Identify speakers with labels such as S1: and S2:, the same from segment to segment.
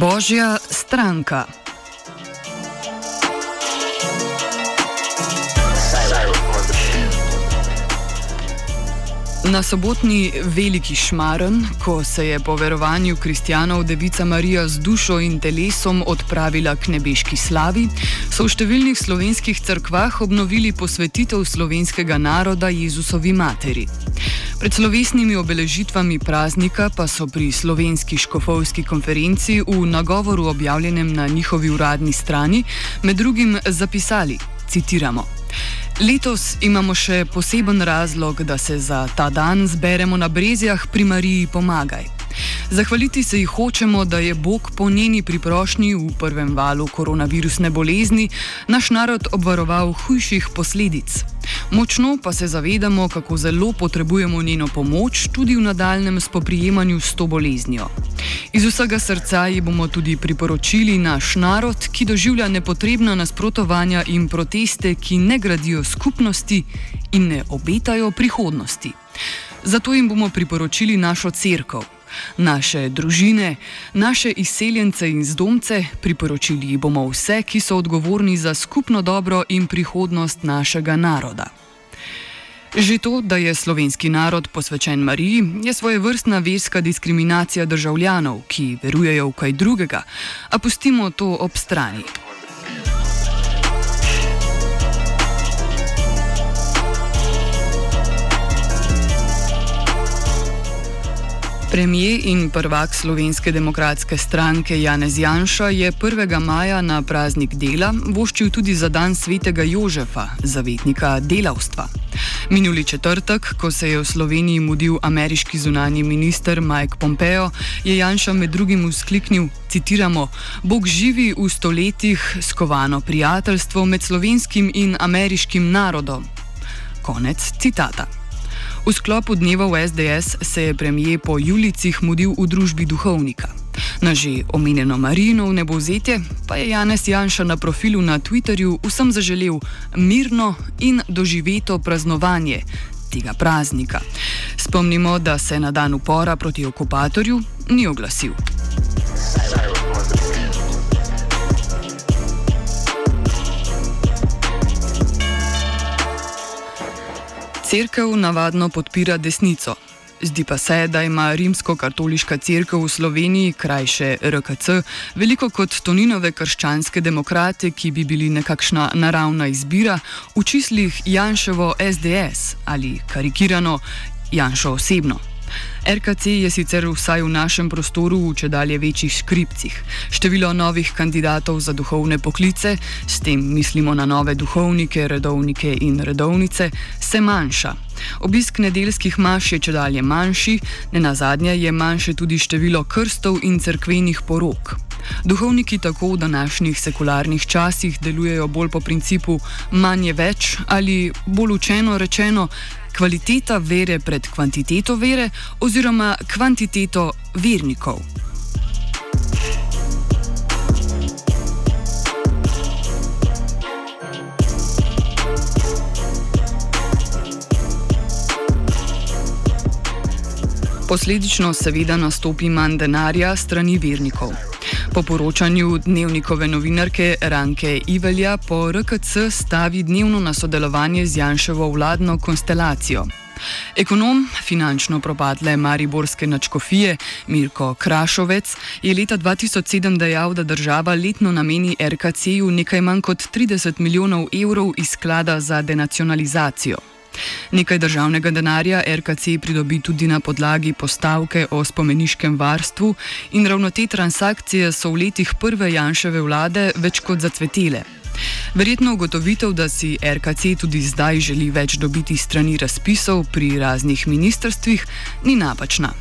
S1: Božja stranka. Na sobotni veliki šmaren, ko se je po verovanju kristijanov Devica Marija z dušo in telesom odpravila k nebeški slavi, so v številnih slovenskih crkvah obnovili posvetitev slovenskega naroda Jezusovi materi. Pred slovesnimi obeležitvami praznika pa so pri slovenski škofovski konferenci v nagovoru objavljenem na njihovi uradni strani med drugim zapisali: citiramo. Letos imamo še poseben razlog, da se za ta dan zberemo na Brezjah pri Mariji Pomagaj. Zahvaliti se ji hočemo, da je Bog po njeni priprošnji v prvem valu koronavirusne bolezni naš narod obvaroval hujših posledic. Močno pa se zavedamo, kako zelo potrebujemo njeno pomoč tudi v nadaljem spoprijemanju s to boleznijo. Iz vsega srca ji bomo tudi priporočili naš narod, ki doživlja nepotrebna nasprotovanja in proteste, ki ne gradijo skupnosti in ne obetajo prihodnosti. Zato jim bomo priporočili našo crkvo. Naše družine, naše izseljence in zdomce priporočili bomo vse, ki so odgovorni za skupno dobro in prihodnost našega naroda. Že to, da je slovenski narod posvečen Mariji, je svoje vrstna verska diskriminacija državljanov, ki verujejo v kaj drugega, a pustimo to ob strani. Premijer in prvak Slovenske demokratske stranke Janez Janša je 1. maja na praznik dela voščil tudi za dan svetega Jožefa, zavetnika delavstva. Minuli četrtek, ko se je v Sloveniji mudil ameriški zunani minister Mike Pompeo, je Janša med drugim uskliknil, citiramo, Bog živi v stoletjih skovano prijateljstvo med slovenskim in ameriškim narodom. Konec citata. V sklopu dneva v SDS se je premijer po Julicih mudil v družbi duhovnika. Na že omenjeno Marino v nebozetje pa je Janez Janša na profilu na Twitterju vsem zaželel mirno in doživeto praznovanje tega praznika. Spomnimo, da se na dan upora proti okupatorju ni oglasil. Cerkev navadno podpira desnico. Zdi pa se, da ima rimsko-katoliška cerkev v Sloveniji, krajše RKC, veliko kot Toninove krščanske demokrate, ki bi bili nekakšna naravna izbira, v čislih Janševo SDS ali karikirano Janšo osebno. RKC je sicer vsaj v našem prostoru v če dalje večjih škripcih. Število novih kandidatov za duhovne poklice, s tem mislimo na nove duhovnike, redovnike in redovnice, se manjša. Obisk nedeljskih maš je če dalje manjši, ne na zadnje je manjše tudi število krstov in cerkvenih porok. Duhovniki tako v današnjih sekularnih časih delujejo bolj po principu manje več ali bolj učeno rečeno kvaliteta vere pred kvantiteto vere oziroma kvantiteto vernikov. Posledično seveda nastopi manj denarja strani vernikov. Po poročanju dnevnikove novinarke Ranke Ivelja po RKC stavi dnevno na sodelovanje z Janševo vladno konstelacijo. Ekonom finančno propadle Mariborske načkofije Mirko Krašovec je leta 2007 dejal, da država letno nameni RKC-ju nekaj manj kot 30 milijonov evrov iz sklada za denacionalizacijo. Nekaj državnega denarja RKC pridobi tudi na podlagi postavke o spomeniškem varstvu in ravno te transakcije so v letih prve Janševe vlade več kot zacvetele. Verjetno ugotovitev, da si RKC tudi zdaj želi več dobiti strani razpisov pri raznih ministrstvih, ni napačna.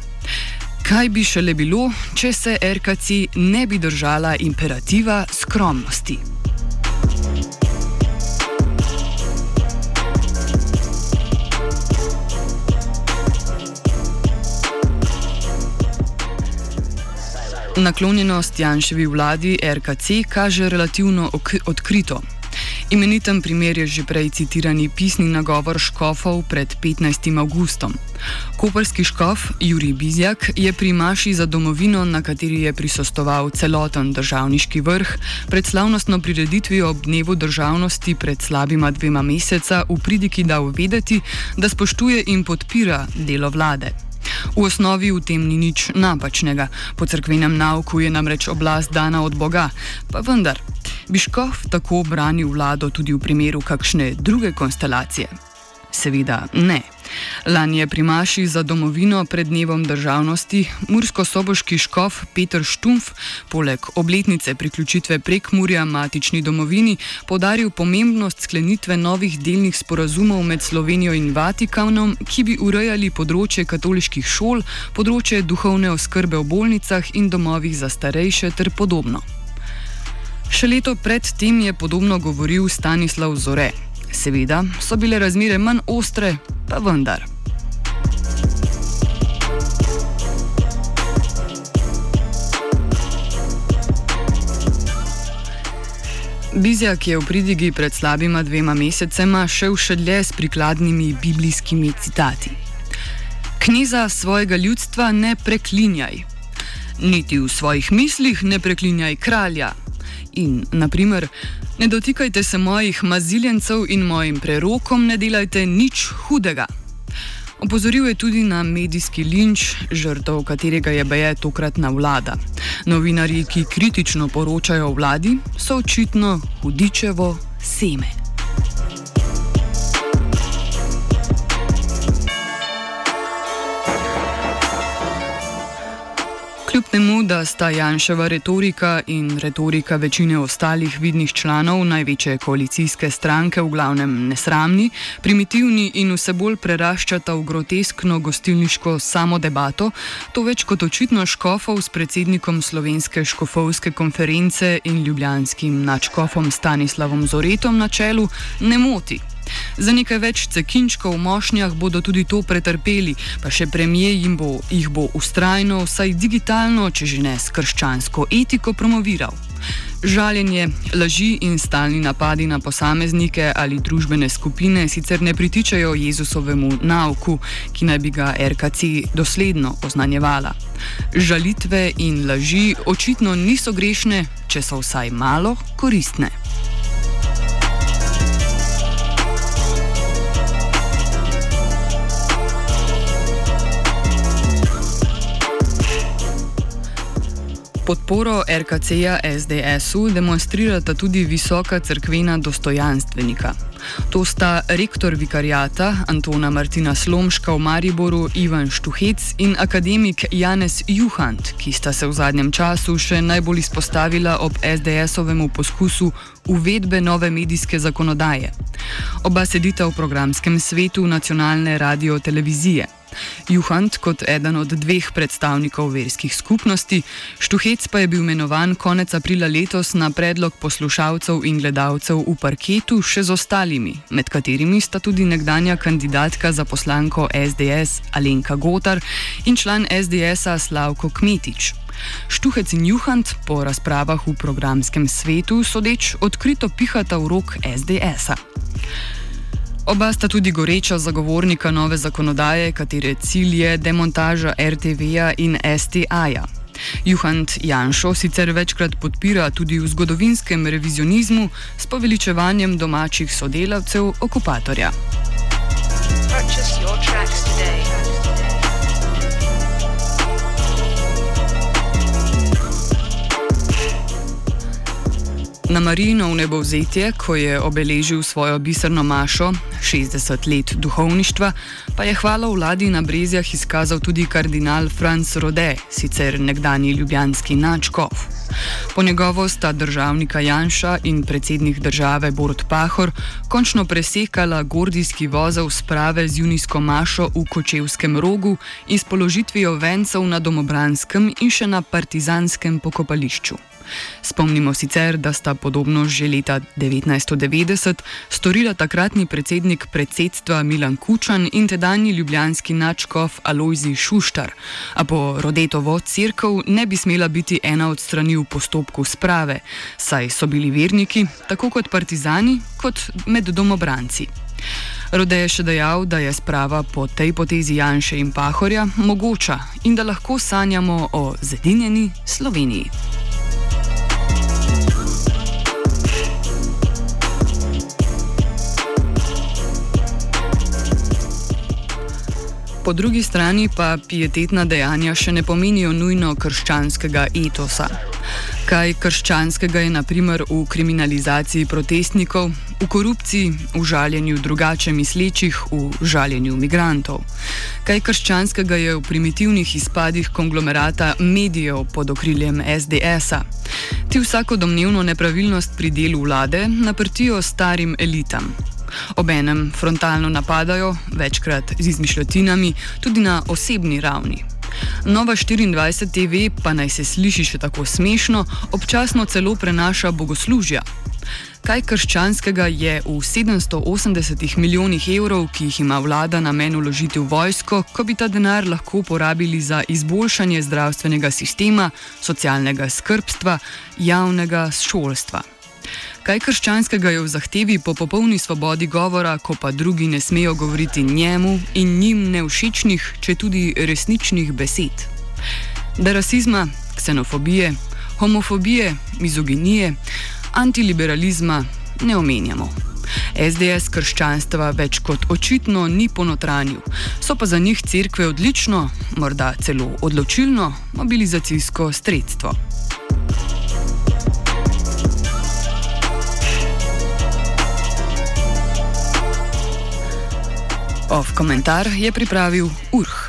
S1: Kaj bi šele bilo, če se RKC ne bi držala imperativa skromnosti? Naklonjenost Janševi vladi RKC kaže relativno odkrito. Imeniten primer je že prej citirani pisni nagovor škofov pred 15. augustom. Koperski škof Juri Bizjak je pri maši za domovino, na kateri je prisostoval celoten državniški vrh, pred slavnostno prireditvijo ob dnevu državnosti pred slabima dvema meseca v pridiki dal vedeti, da spoštuje in podpira delo vlade. V osnovi v tem ni nič napačnega, po crkvenem nauku je namreč oblast dana od Boga, pa vendar. Biškov tako branil vlado tudi v primeru kakšne druge konstelacije? Seveda ne. Lani je pri Maši za domovino pred dnevom državnosti Mursko-Soboški škof Petr Štumf, poleg obletnice priključitve prek Murja matični domovini, podaril pomembnost sklenitve novih delnih sporazumov med Slovenijo in Vatikanom, ki bi urejali področje katoliških šol, področje duhovne oskrbe v bolnicah in domovih za starejše ter podobno. Še leto predtem je podobno govoril Stanislav Zore. Seveda so bile razmere manj ostre, pa vendar. Bizjak je v pridigi pred slabima dvema mesecema šel še dlje s prikladnimi biblijskimi citati. Kneza svojega ljudstva ne preklinjaj, niti v svojih mislih ne preklinjaj kralja. In, naprimer, Ne dotikajte se mojih maziljencev in mojim prerokom, ne delajte nič hudega. Opozoril je tudi na medijski linč, žrtev katerega je beje tokratna vlada. Novinarji, ki kritično poročajo o vladi, so očitno hudičevo seme. Temu, da sta Janševa retorika in retorika večine ostalih vidnih članov največje koalicijske stranke v glavnem nesramni, primitivni in vse bolj preraščata v groteskno gostilniško samodebato, to več kot očitno škofov s predsednikom slovenske škofovske konference in ljubljanskim načkofom Stanislavom Zoretom na čelu ne moti. Za nekaj več cekinčkov v mošnjah bodo tudi to pretrpeli, pa še premijer jim bo jih bo ustrajno, vsaj digitalno, če že ne s krščansko etiko, promoviral. Žaljenje, laži in stalni napadi na posameznike ali družbene skupine sicer ne pritičajo Jezusovemu nauku, ki naj bi ga RKC dosledno oznanjevala. Žalitve in laži očitno niso grešne, če so vsaj malo koristne. Podporo RKC-ja SDS-u demonstrirata tudi visoka crkvena dostojanstvenika. To sta rektor vikarijata Antona Martina Slomška v Mariboru Ivan Štuhec in akademik Janez Juhant, ki sta se v zadnjem času še najbolj izpostavila ob SDS-ovemu poskusu uvedbe nove medijske zakonodaje. Oba sedita v programskem svetu nacionalne radio-televizije. Juhant kot eden od dveh predstavnikov verskih skupnosti, Štuhec pa je bil imenovan konec aprila letos na predlog poslušalcev in gledalcev v parketu še z ostalimi, med katerimi sta tudi nekdanja kandidatka za poslanko SDS Alenka Gotar in član SDS-a Slavko Kmetič. Štuhec in Juhant po razpravah v programskem svetu sodeč odkrito pihata v rok SDS-a. Oba sta tudi goreča zagovornika nove zakonodaje, katere cilj je demontaža RTV-ja in STA-ja. Juhant Janšo sicer večkrat podpira tudi v zgodovinskem revizionizmu s poveličevanjem domačih sodelavcev okupatorja. Purchase your tracks Na Marino v nebovzetje, ko je obeležil svojo biserno mašo, 60 let duhovništva, pa je hvala vladi na Brezjah izkazal tudi kardinal Franz Rode, sicer nekdani ljubljanski načkov. Po njegovo sta državnika Janša in predsednik države Borod Pahor končno presekala gordijski vozel sprave z junijsko mašo v Kočevskem rogu in s položitvijo vencev na domobranskem in še na partizanskem pokopališču. Spomnimo sicer, da sta podobno že leta 1990 storila takratni predsednik predsedstva Milan Kučan in tedajni ljubljanski načkov Alojzi Šuštar, a po Rodetovo crkv ne bi smela biti ena od strani v postopku sprave, saj so bili verniki, tako kot partizani, kot med domobranci. Rode je še dejal, da je sprava po tej potezi Janša in Pahorja mogoča in da lahko sanjamo o zedinjeni Sloveniji. Po drugi strani pa pietetna dejanja še ne pomenijo nujno krščanskega etosa. Kaj krščanskega je naprimer v kriminalizaciji protestnikov, v korupciji, v žaljenju drugače mislečih, v žaljenju migrantov? Kaj krščanskega je v primitivnih izpadih konglomerata medijev pod okriljem SDS-a? Ti vsako domnevno nepravilnost pri delu vlade naprtijo starim elitam. Obenem frontalno napadajo, večkrat z izmišljotinami, tudi na osebni ravni. Nova 24 TV pa naj se sliši še tako smešno, občasno celo prenaša bogoslužja. Kaj krščanskega je v 780 milijonih evrov, ki jih ima vlada namen uložiti v vojsko, ko bi ta denar lahko porabili za izboljšanje zdravstvenega sistema, socialnega skrbstva, javnega šolstva? Kaj krščanskega je v zahtevi po popolni svobodi govora, ko pa drugi ne smejo govoriti njemu in njim nevšečnih, če tudi resničnih besed? Da rasizma, ksenofobije, homofobije, mizoginije, antiliberalizma ne omenjamo. SDS krščanstva več kot očitno ni ponotranil, so pa za njih cerkve odlično, morda celo odločilno mobilizacijsko sredstvo. Ov komentar je pripravil Urh.